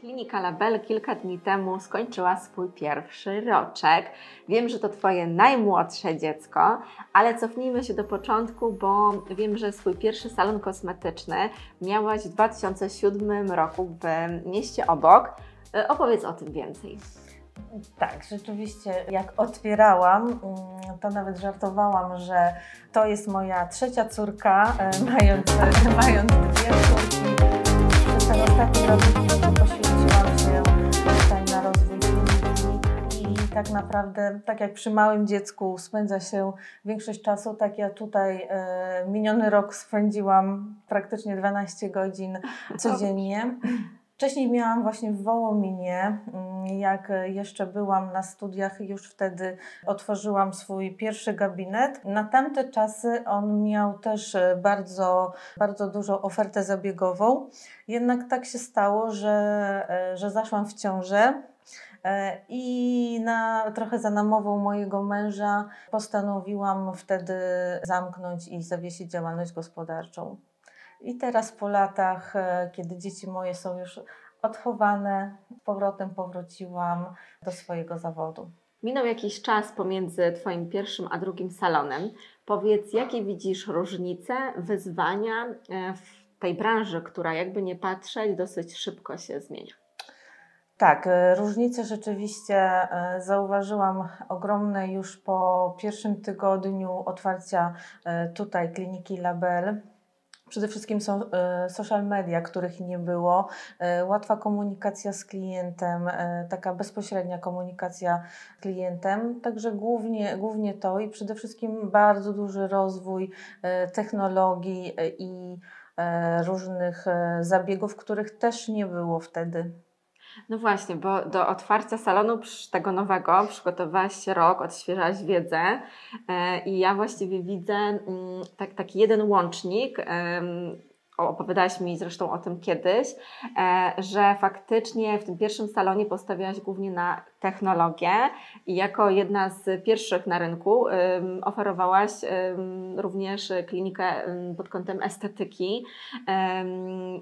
Klinika Label kilka dni temu skończyła swój pierwszy roczek. Wiem, że to Twoje najmłodsze dziecko, ale cofnijmy się do początku, bo wiem, że swój pierwszy salon kosmetyczny miałaś w 2007 roku w mieście obok. E, opowiedz o tym więcej. Tak, rzeczywiście, jak otwierałam, mm, to nawet żartowałam, że to jest moja trzecia córka, e, mając, mając dwie córki. Przez ten ostatni rok tak naprawdę, tak jak przy małym dziecku spędza się większość czasu, tak ja tutaj e, miniony rok spędziłam praktycznie 12 godzin codziennie. Wcześniej miałam właśnie w Wołominie, mm, jak jeszcze byłam na studiach, już wtedy otworzyłam swój pierwszy gabinet. Na tamte czasy on miał też bardzo, bardzo dużą ofertę zabiegową. Jednak tak się stało, że, że zaszłam w ciążę. E, I na, trochę za namową mojego męża postanowiłam wtedy zamknąć i zawiesić działalność gospodarczą. I teraz po latach, e, kiedy dzieci moje są już odchowane, z powrotem powróciłam do swojego zawodu. Minął jakiś czas pomiędzy Twoim pierwszym a drugim salonem. Powiedz, jakie widzisz różnice, wyzwania e, w tej branży, która jakby nie patrzeć, dosyć szybko się zmienia? Tak, e, różnice rzeczywiście zauważyłam ogromne już po pierwszym tygodniu otwarcia tutaj kliniki Label. Przede wszystkim są e, social media, których nie było, e, łatwa komunikacja z klientem, e, taka bezpośrednia komunikacja z klientem, także głównie, głównie to i przede wszystkim bardzo duży rozwój technologii i różnych zabiegów, których też nie było wtedy. No właśnie, bo do otwarcia salonu tego nowego przygotowałaś się rok, odświeżałaś wiedzę e, i ja właściwie widzę mm, tak, taki jeden łącznik opowiadałaś mi zresztą o tym kiedyś, e, że faktycznie w tym pierwszym salonie postawiałaś głównie na technologię i jako jedna z pierwszych na rynku oferowałaś również klinikę pod kątem estetyki.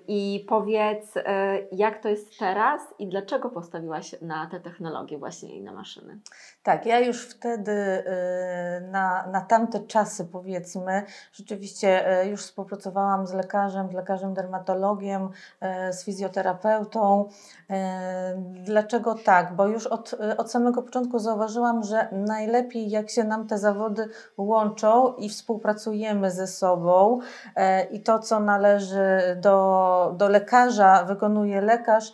I powiedz, e, jak to jest teraz i dlaczego postawiłaś na te technologie właśnie i na maszyny? Tak, ja już wtedy e, na, na tamte czasy powiedzmy, rzeczywiście już współpracowałam z lekarzem, z lekarzem dermatologiem, e, z fizjoterapeutą. E, dlaczego tak? Bo już od, od samego początku zauważyłam, że najlepiej jak się nam te zawody łączą i współpracujemy ze sobą e, i to, co należy do, do lekarza, wykonuje lekarz,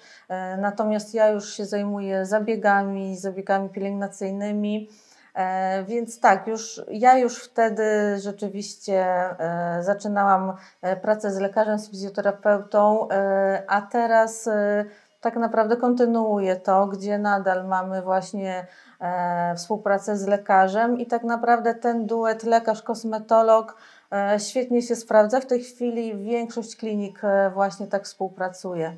natomiast ja już się zajmuję zabiegami, zabiegami pielęgnacyjnymi. E, więc tak, już, ja już wtedy rzeczywiście e, zaczynałam e, pracę z lekarzem, z fizjoterapeutą, a teraz tak naprawdę kontynuuję to, gdzie nadal mamy właśnie współpracę z lekarzem i tak naprawdę ten duet lekarz-kosmetolog świetnie się sprawdza. W tej chwili większość klinik właśnie tak współpracuje.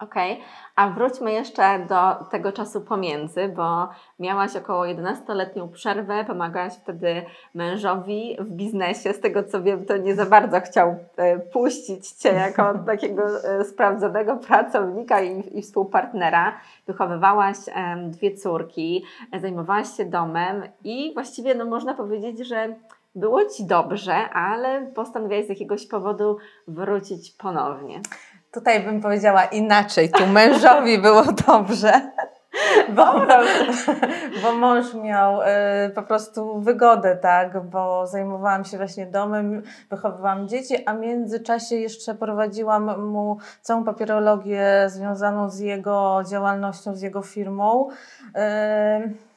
Okej, okay. a wróćmy jeszcze do tego czasu pomiędzy, bo miałaś około 11-letnią przerwę, pomagałaś wtedy mężowi w biznesie. Z tego co wiem, to nie za bardzo chciał e, puścić Cię jako takiego e, sprawdzonego pracownika i, i współpartnera. Wychowywałaś dwie córki, zajmowałaś się domem i właściwie no, można powiedzieć, że było Ci dobrze, ale postanowiłaś z jakiegoś powodu wrócić ponownie. Tutaj bym powiedziała inaczej, tu mężowi było dobrze. Bo, bo mąż miał y, po prostu wygodę, tak, bo zajmowałam się właśnie domem, wychowywałam dzieci, a w międzyczasie jeszcze prowadziłam mu całą papierologię związaną z jego działalnością, z jego firmą. Y,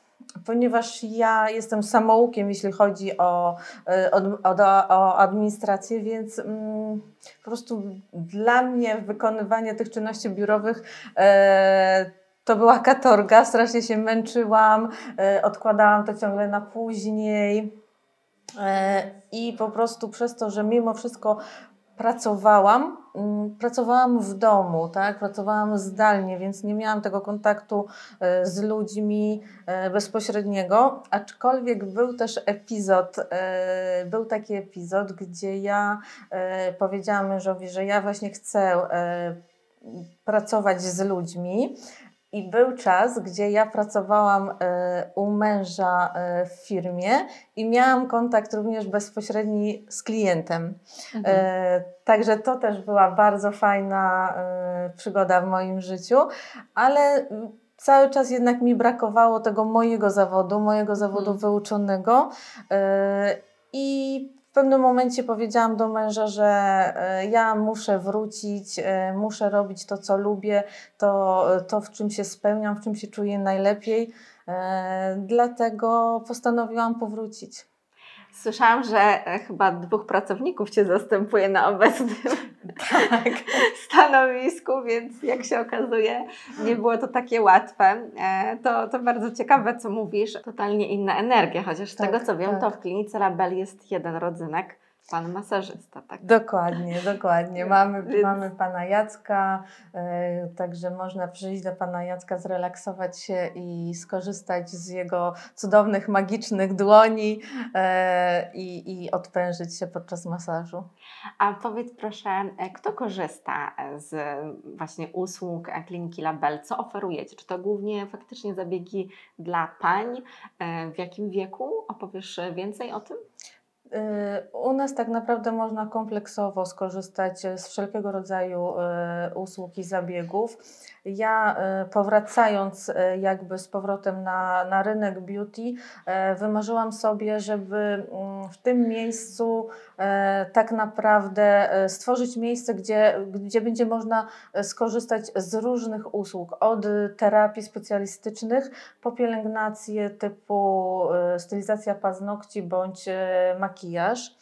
ponieważ ja jestem samoukiem, jeśli chodzi o, e, o, o administrację, więc mm, po prostu dla mnie wykonywanie tych czynności biurowych e, to była katorga, strasznie się męczyłam, e, odkładałam to ciągle na później. E, I po prostu przez to, że mimo wszystko pracowałam, mm, pracowałam w domu, tak? pracowałam zdalnie, więc nie miałam tego kontaktu e, z ludźmi e, bezpośredniego, aczkolwiek był też epizod, e, był taki epizod, gdzie ja powiedziałam mężowi, że ja właśnie chcę pracować z ludźmi. I był czas, gdzie ja pracowałam u męża w firmie i miałam kontakt również bezpośredni z klientem. Mhm. Także to też była bardzo fajna przygoda w moim życiu, ale cały czas jednak mi brakowało tego mojego zawodu, mojego zawodu mhm. wyuczonego. I w pewnym momencie powiedziałam do męża, że e, ja muszę wrócić, e, muszę robić to, co lubię, to, to w czym się spełniam, w czym się czuję najlepiej. E, dlatego postanowiłam powrócić. Słyszałam, że e, chyba dwóch pracowników Cię zastępuje na obecnym tak. stanowisku, więc jak się okazuje, nie było to takie łatwe. E, to, to bardzo ciekawe, co mówisz. Totalnie inna energia, chociaż z tak, tego co wiem, tak. to w klinice Label jest jeden rodzynek Pan masażysta, tak? Dokładnie, dokładnie. Mamy, Więc... mamy pana Jacka, e, także można przyjść do pana Jacka, zrelaksować się i skorzystać z jego cudownych, magicznych dłoni e, i, i odprężyć się podczas masażu. A powiedz proszę, e, kto korzysta z właśnie usług kliniki Label? Co oferujecie? Czy to głównie faktycznie zabiegi dla pań? W jakim wieku? Opowiesz więcej o tym? Y, u nas tak naprawdę można kompleksowo skorzystać z wszelkiego rodzaju y, usług i zabiegów. Ja y, powracając jakby z powrotem na, na rynek beauty, wymarzyłam sobie, żeby mm, w tym miejscu tak naprawdę stworzyć miejsce, gdzie, gdzie będzie można skorzystać z różnych usług, od terapii specjalistycznych po pielęgnację typu stylizacja paznokci bądź makijaż.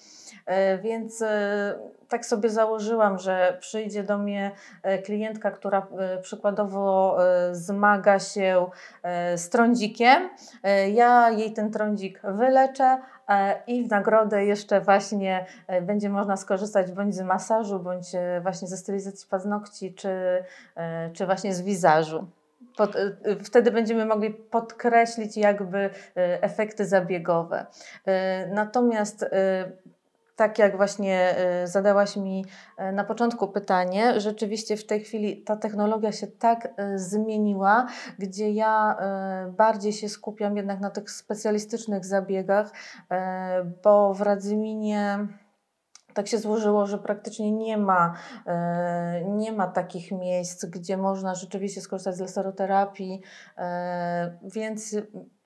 E, więc e, tak sobie założyłam, że przyjdzie do mnie e, klientka, która przykładowo zmaga się z trądzikiem. Ja jej ten trądzik wyleczę i w nagrodę jeszcze właśnie będzie można skorzystać bądź z masażu, bądź właśnie ze stylizacji paznokci, czy, czy właśnie z wizażu. Pod, wtedy będziemy mogli podkreślić jakby efekty zabiegowe. Natomiast tak jak właśnie zadałaś mi na początku pytanie, rzeczywiście w tej chwili ta technologia się tak zmieniła, gdzie ja bardziej się skupiam jednak na tych specjalistycznych zabiegach, bo w Radzyminie tak się złożyło, że praktycznie nie ma, nie ma takich miejsc, gdzie można rzeczywiście skorzystać z laseroterapii, więc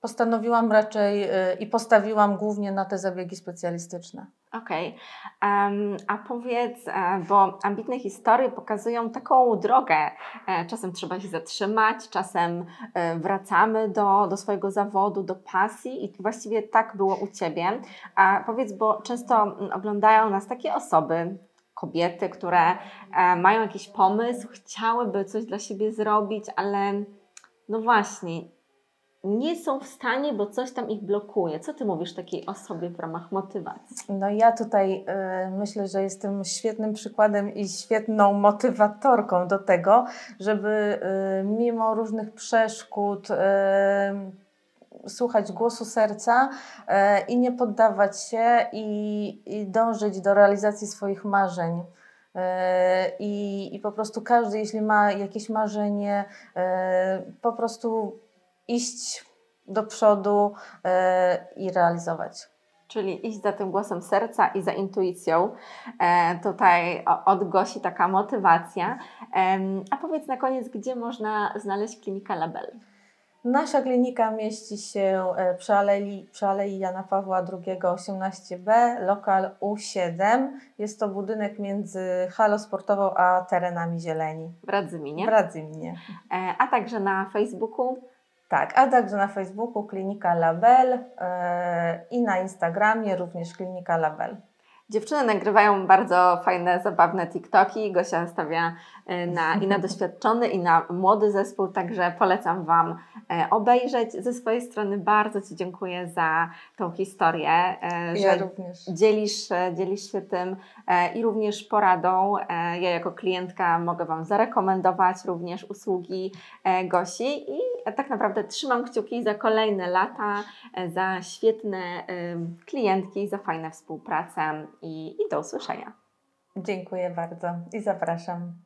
postanowiłam raczej i postawiłam głównie na te zabiegi specjalistyczne. Okej, okay. a powiedz, e, bo ambitne historie pokazują taką drogę. E, czasem trzeba się zatrzymać, czasem wracamy do, do swojego zawodu, do pasji i właściwie tak było u Ciebie. A powiedz, bo często oglądają nas takie osoby, kobiety, które mają jakiś pomysł, chciałyby coś dla siebie zrobić, ale no właśnie, nie są w stanie, bo coś tam ich blokuje. Co ty mówisz takiej osobie w ramach motywacji? No ja tutaj y, myślę, że jestem świetnym przykładem i świetną motywatorką do tego, żeby y, mimo różnych przeszkód y, słuchać głosu serca i nie poddawać się i, i dążyć do realizacji swoich marzeń. I, I po prostu każdy, jeśli ma jakieś marzenie, po prostu iść do przodu e, i realizować. Czyli iść za tym głosem serca i za intuicją. E, tutaj od Gosi taka motywacja. a powiedz na koniec, gdzie można znaleźć klinikę Label? Nasza klinika mieści się e, przy Alei, przy Alei Jana Pawła II 18b, lokal U7. Jest to budynek między halą sportową a terenami zieleni. W Radzyminie. W Radzyminie. A także na Facebooku tak, a także na Facebooku Klinika Label yy, i na Instagramie również Klinika Label. Dziewczyny nagrywają bardzo fajne, zabawne TikToki. Gosia stawia e, na, i na doświadczony, i na młody zespół, także polecam Wam e, obejrzeć. Ze swojej strony bardzo Ci dziękuję za tą historię, e, ja że również. Dzielisz, dzielisz się tym i również poradą. Ja jako klientka mogę Wam zarekomendować również usługi Gosi i tak naprawdę trzymam kciuki za kolejne lata, za świetne klientki, za fajne współpracę i, i do usłyszenia. Dziękuję bardzo i zapraszam.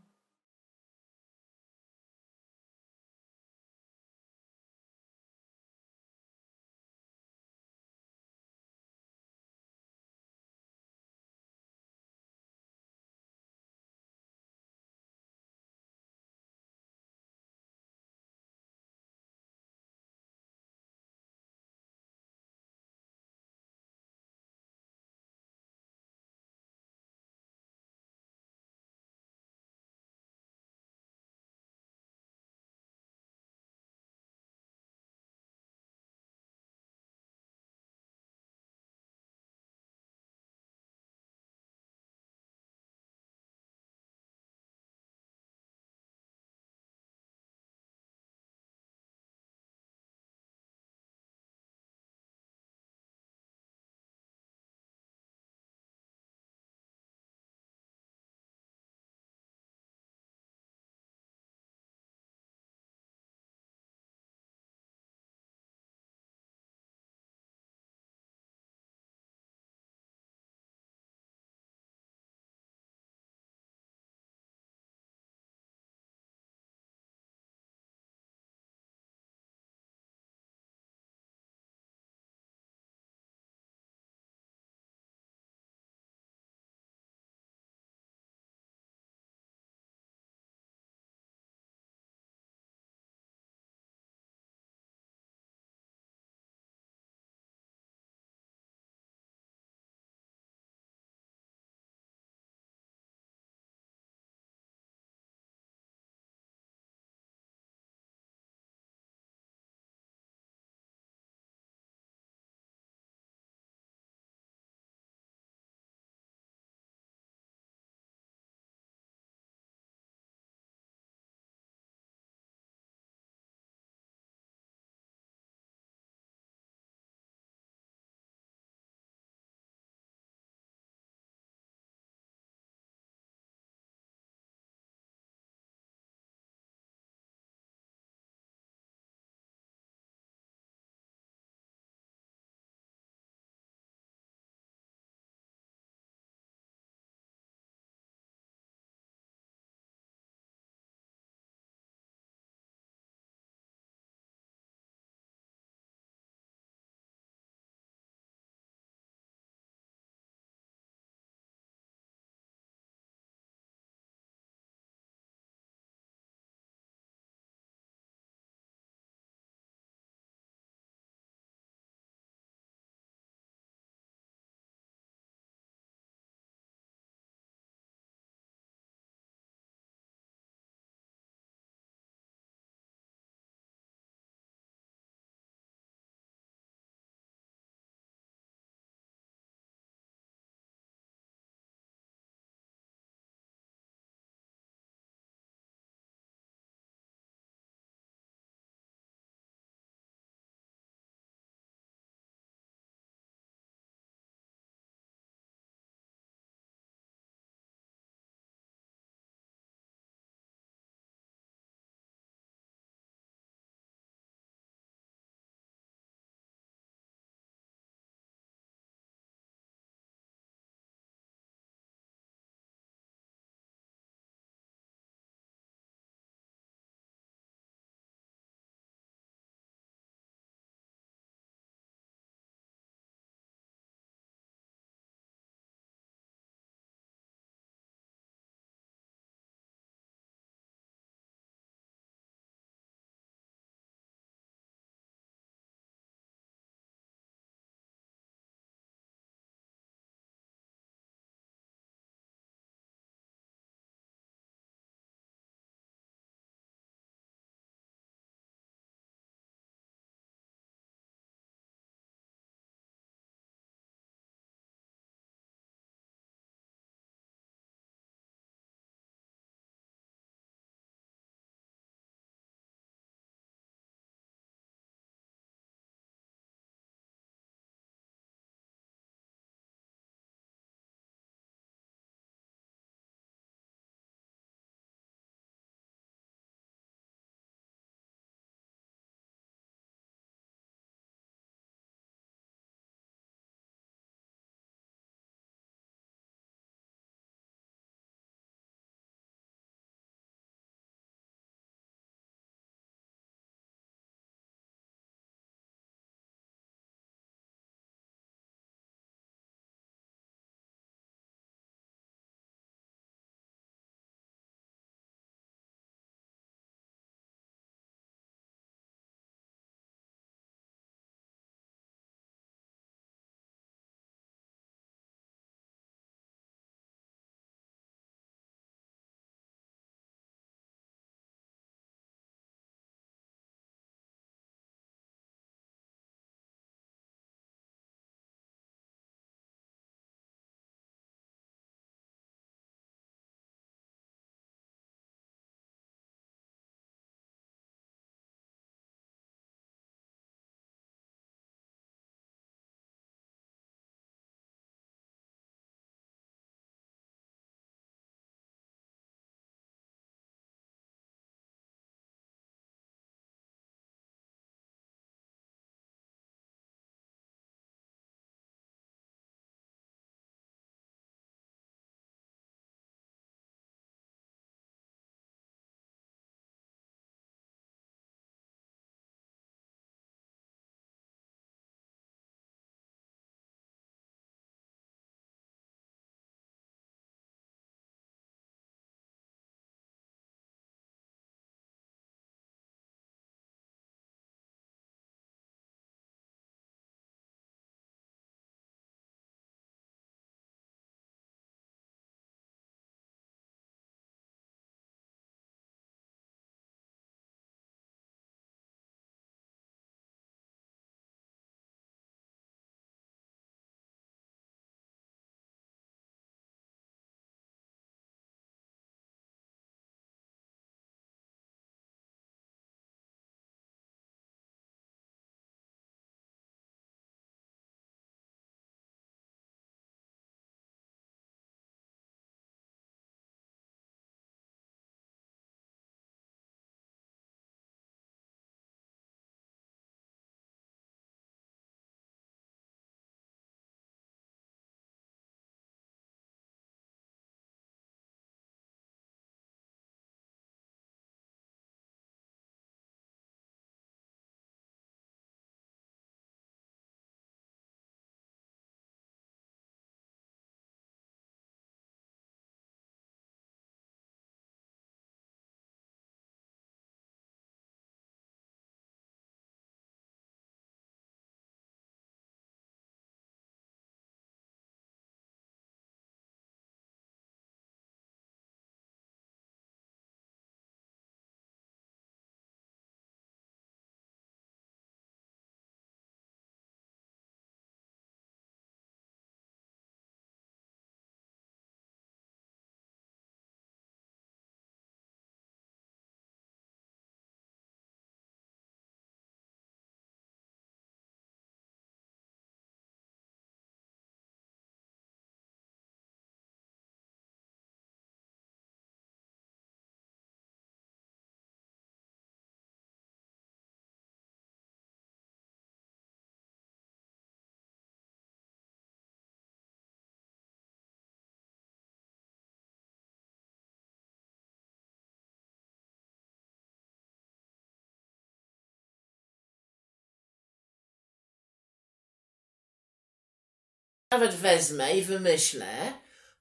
Nawet wezmę i wymyślę,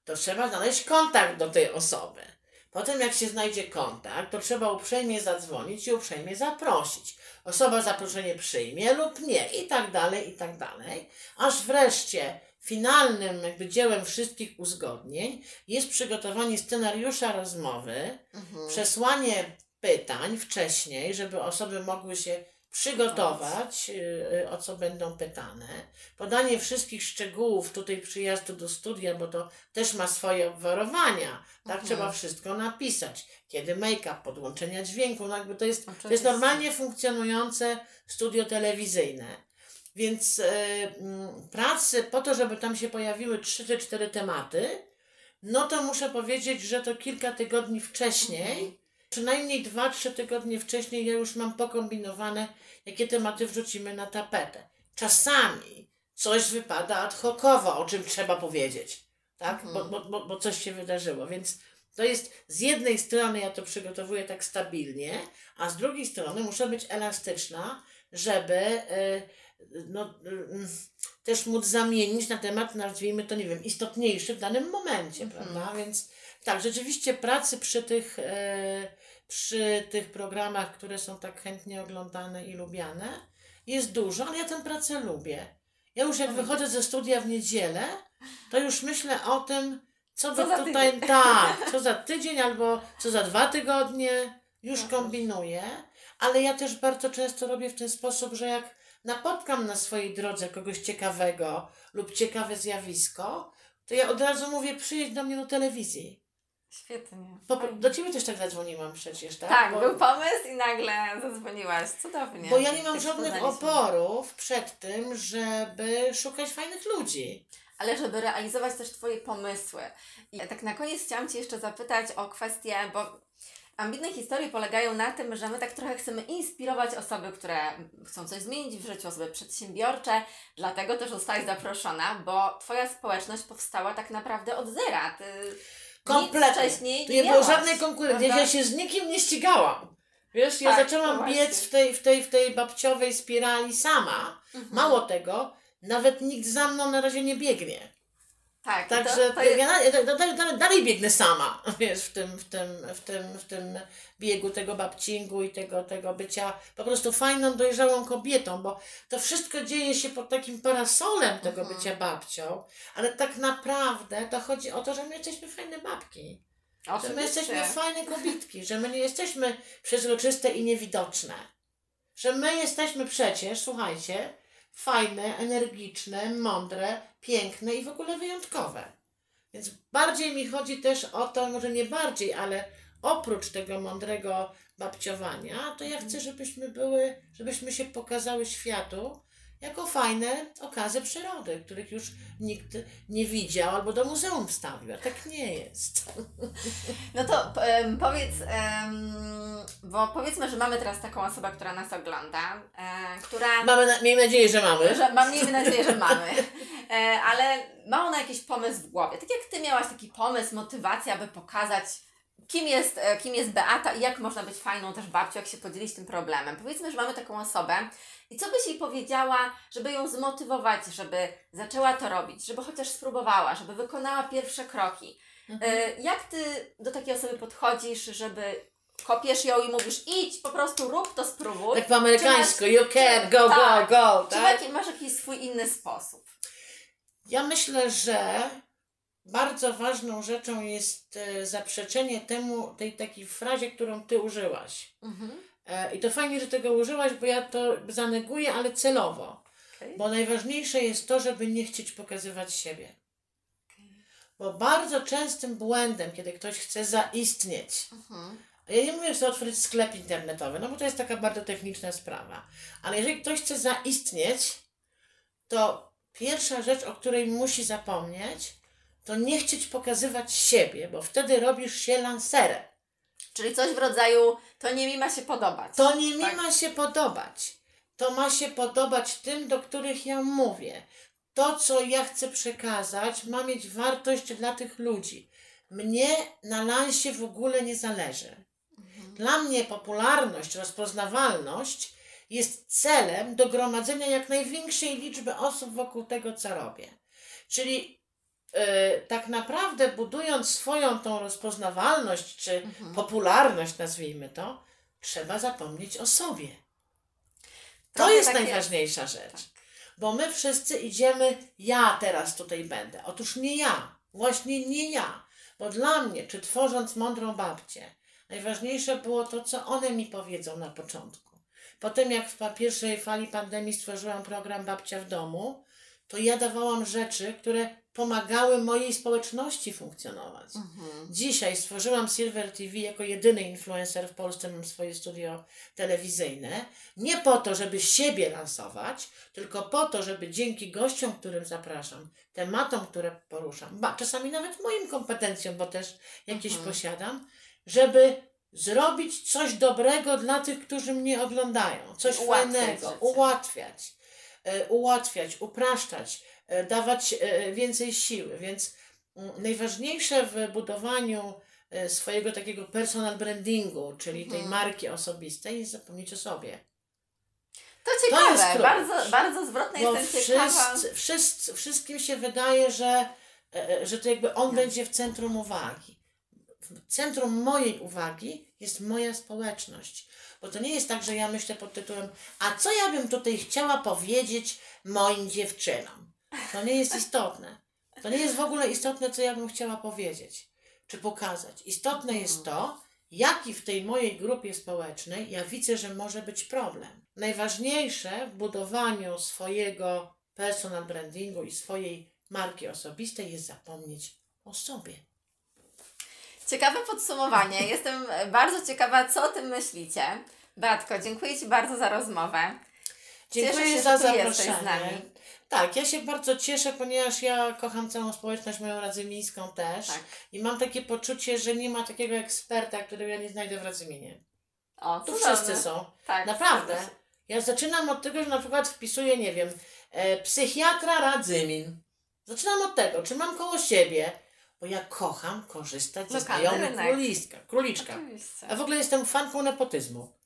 to trzeba znaleźć kontakt do tej osoby. Potem, jak się znajdzie kontakt, to trzeba uprzejmie zadzwonić i uprzejmie zaprosić. Osoba zaproszenie przyjmie lub nie, i tak dalej, i tak dalej. Aż wreszcie finalnym jakby dziełem wszystkich uzgodnień jest przygotowanie scenariusza rozmowy, Mhm. przesłanie pytań wcześniej, żeby osoby mogły się przygotować, y, o co będą pytane, podanie wszystkich szczegółów tutaj przyjazdu do studia, bo to też ma swoje obwarowania, tak Mhm. trzeba wszystko napisać, kiedy make-up, podłączenia dźwięku, no jakby to jest, to jest normalnie funkcjonujące studio telewizyjne. Więc y, mm, pracy po to, żeby tam się pojawiły trzy czy cztery tematy, no to muszę powiedzieć, że to kilka tygodni wcześniej, Mhm. Przynajmniej dwa, trzy tygodnie wcześniej ja już mam pokombinowane, jakie tematy wrzucimy na tapetę. Czasami coś wypada ad hocowo, o czym trzeba powiedzieć, tak? Mhm. Bo, bo, bo, coś się wydarzyło, więc to jest z jednej strony ja to przygotowuję tak stabilnie, a z drugiej strony muszę być elastyczna, żeby y, no, y, też móc zamienić na temat, nazwijmy to, nie wiem, istotniejszy w danym momencie, Mhm. prawda? Więc tak, rzeczywiście pracy przy tych, e, przy tych programach, które są tak chętnie oglądane i lubiane, jest dużo, ale ja tę pracę lubię. Ja już jak Mhm. wychodzę ze studia w niedzielę, to już myślę o tym, co, Co by tutaj, tydzień. tak, co za tydzień albo co za dwa tygodnie, już Mhm. kombinuję, ale ja też bardzo często robię w ten sposób, że jak napotkam na swojej drodze kogoś ciekawego lub ciekawe zjawisko, to ja od razu mówię, przyjedź do mnie do telewizji. Świetnie. Po, do ciebie też tak zadzwoniłam przecież, tak? Tak, bo, był pomysł i nagle zadzwoniłaś. Cudownie. bo ja nie mam żadnych oporów przed tym, żeby szukać fajnych ludzi. Ale żeby realizować też Twoje pomysły. I tak na koniec chciałam Cię jeszcze zapytać o kwestię, bo ambitne historie polegają na tym, że my tak trochę chcemy inspirować osoby, które chcą coś zmienić w życiu, osoby przedsiębiorcze, dlatego też zostałaś zaproszona, bo Twoja społeczność powstała tak naprawdę od zera. Ty Kompletnie. nic wcześniej Tu nie nie było żadnej konkurencji. Ja się z nikim nie ścigałam. Wiesz, ja Tak, zaczęłam biec w tej, w, tej, w tej babciowej spirali sama. Mhm. Mało tego, nawet nikt za mną na razie nie biegnie. Tak, Także to, to jest, ja, dalej, dalej, dalej biegnę sama, wiesz, w tym, w tym, w tym, w tym biegu tego babcingu i tego, tego bycia po prostu fajną, dojrzałą kobietą, bo to wszystko dzieje się pod takim parasolem tego Mhm. bycia babcią, ale tak naprawdę to chodzi o to, że my jesteśmy fajne babki, że my oczywiście. jesteśmy fajne kobietki, że my nie jesteśmy przezroczyste i niewidoczne, że my jesteśmy przecież, słuchajcie, fajne, energiczne, mądre, piękne i w ogóle wyjątkowe. Więc bardziej mi chodzi też o to, może nie bardziej, ale oprócz tego mądrego babciowania, to ja chcę, żebyśmy były, żebyśmy się pokazały światu jako fajne okazy przyrody, których już nikt nie widział albo do muzeum wstawił, a tak nie jest. No to powiedz, bo powiedzmy, że mamy teraz taką osobę, która nas ogląda, e, która. Mamy na, miejmy nadzieję, że mamy. Że, mam miejmy nadzieję, że mamy. E, ale ma ona jakiś pomysł w głowie. Tak jak ty miałaś taki pomysł, motywację, aby pokazać, kim jest, e, kim jest Beata i jak można być fajną też babcią, jak się podzielić tym problemem. Powiedzmy, że mamy taką osobę i co byś jej powiedziała, żeby ją zmotywować, żeby zaczęła to robić, żeby chociaż spróbowała, żeby wykonała pierwsze kroki. Mhm. E, Jak ty do takiej osoby podchodzisz, żeby kopiesz ją i mówisz idź, po prostu rób to, spróbuj. Tak po amerykańsku, Czy you masz- can, go, tak. go, go, Czy tak? jaki- masz jakiś swój inny sposób? Ja myślę, że bardzo ważną rzeczą jest e, zaprzeczenie temu, tej takiej frazie, którą ty użyłaś. Mhm. E, I to fajnie, że tego użyłaś, bo ja to zaneguję, ale celowo. Okay. Bo najważniejsze jest to, żeby nie chcieć pokazywać siebie. Bo bardzo częstym błędem, kiedy ktoś chce zaistnieć, Mhm. ja nie mówię, że otworzyć sklep internetowy, no bo to jest taka bardzo techniczna sprawa. Ale jeżeli ktoś chce zaistnieć, to pierwsza rzecz, o której musi zapomnieć, to nie chcieć pokazywać siebie, bo wtedy robisz się lancerem. Czyli coś w rodzaju, to nie mi ma się podobać. To nie mi Tak. ma się podobać. To ma się podobać tym, do których ja mówię. To, co ja chcę przekazać, ma mieć wartość dla tych ludzi. Mnie na lansie w ogóle nie zależy. Mhm. Dla mnie popularność, rozpoznawalność jest celem do gromadzenia jak największej liczby osób wokół tego, co robię. Czyli tak naprawdę budując swoją tą rozpoznawalność czy Mhm. popularność, nazwijmy to, trzeba zapomnieć o sobie. To Trochę jest tak najważniejsza rzecz. Tak. Bo my wszyscy idziemy, ja teraz tutaj będę. Otóż nie ja, właśnie nie ja. Bo dla mnie, czy tworząc mądrą babcię, najważniejsze było to, co one mi powiedzą na początku. Potem, jak w pierwszej fali pandemii stworzyłam program Babcia w domu, to ja dawałam rzeczy, które pomagały mojej społeczności funkcjonować. Mhm. Dzisiaj stworzyłam Silver TV jako jedyny influencer w Polsce, mam swoje studio telewizyjne. Nie po to, żeby siebie lansować, tylko po to, żeby dzięki gościom, którym zapraszam, tematom, które poruszam, ba, czasami nawet moim kompetencjom, bo też jakieś Mhm. posiadam, żeby zrobić coś dobrego dla tych, którzy mnie oglądają. Coś Ułatwiać fajnego, życie. ułatwiać, ułatwiać, upraszczać, e, dawać e, więcej siły. Więc mm, najważniejsze w budowaniu e, swojego takiego personal brandingu, czyli tej Mhm. marki osobistej, jest zapomnieć o sobie. To jest ciekawe, klucz. bardzo, bardzo zwrotne Bo jestem ciekawa. wszyscy, wszyscy, wszystkim się wydaje, że, e, że to jakby on będzie w centrum uwagi. W centrum mojej uwagi jest moja społeczność. Bo to nie jest tak, że ja myślę pod tytułem, a co ja bym tutaj chciała powiedzieć moim dziewczynom? To nie jest istotne. To nie jest w ogóle istotne, co ja bym chciała powiedzieć, czy pokazać. Istotne jest to, jaki w tej mojej grupie społecznej ja widzę, że może być problem. Najważniejsze w budowaniu swojego personal brandingu i swojej marki osobistej jest zapomnieć o sobie. Ciekawe podsumowanie. Jestem bardzo ciekawa, co o tym myślicie. Beatko, dziękuję Ci bardzo za rozmowę. Dziękuję Cieszę się, za zaproszenie. z nami. Tak, ja się bardzo cieszę, ponieważ ja kocham całą społeczność moją radzymińską też. Tak. I mam takie poczucie, że nie ma takiego eksperta, którego ja nie znajdę w Radzyminie. O, Tu wszyscy są. Tak, Naprawdę. Ja zaczynam od tego, że na przykład wpisuję, nie wiem, e, psychiatra Radzymin. Zaczynam od tego, czy mam koło siebie, bo ja kocham korzystać ze znajomych króliska, króliczka. Oczywiście. A w ogóle jestem fanką nepotyzmu.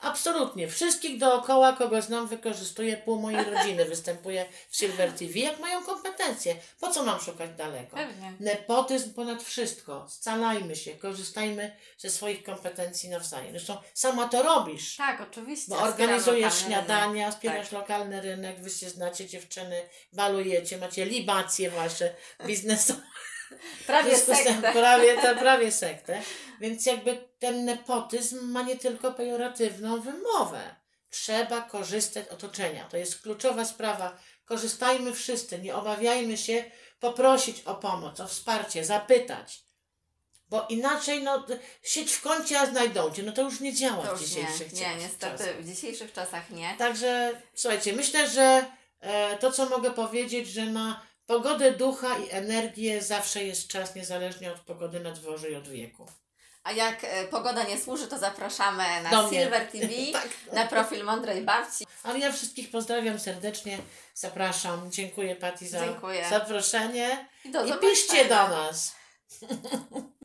Absolutnie. Wszystkich dookoła, kogo znam, wykorzystuję. Pół mojej rodziny występuje w Silver TV. Jak mają kompetencje? Po co mam szukać daleko? Pewnie. Nepotyzm ponad wszystko. Scalajmy się, korzystajmy ze swoich kompetencji nawzajem. Zresztą sama to robisz. Tak, oczywiście. Bo organizujesz śniadania, rynek. wspierasz Tak. lokalny rynek, wy się znacie dziewczyny, balujecie, macie libacje wasze biznesowe. Prawie sektę. Prawie, to, prawie sektę. Więc jakby ten nepotyzm ma nie tylko pejoratywną wymowę. Trzeba korzystać z otoczenia. To jest kluczowa sprawa. Korzystajmy wszyscy, nie obawiajmy się poprosić o pomoc, o wsparcie, zapytać. Bo inaczej, no, sieć w kącie, a znajdą cię. No to już nie działa To w już dzisiejszych nie, nie, czasach. niestety w dzisiejszych czasach nie. Także słuchajcie, myślę, że e, to, co mogę powiedzieć, że na pogodę ducha i energię zawsze jest czas, niezależnie od pogody na dworze i od wieku. A jak e, pogoda nie służy, to zapraszamy na Do mnie. Silver TV, Tak. na profil Mądrej Babci. Ale ja wszystkich pozdrawiam serdecznie, zapraszam. Dziękuję Pati za Dziękuję. zaproszenie I do i piszcie do nas.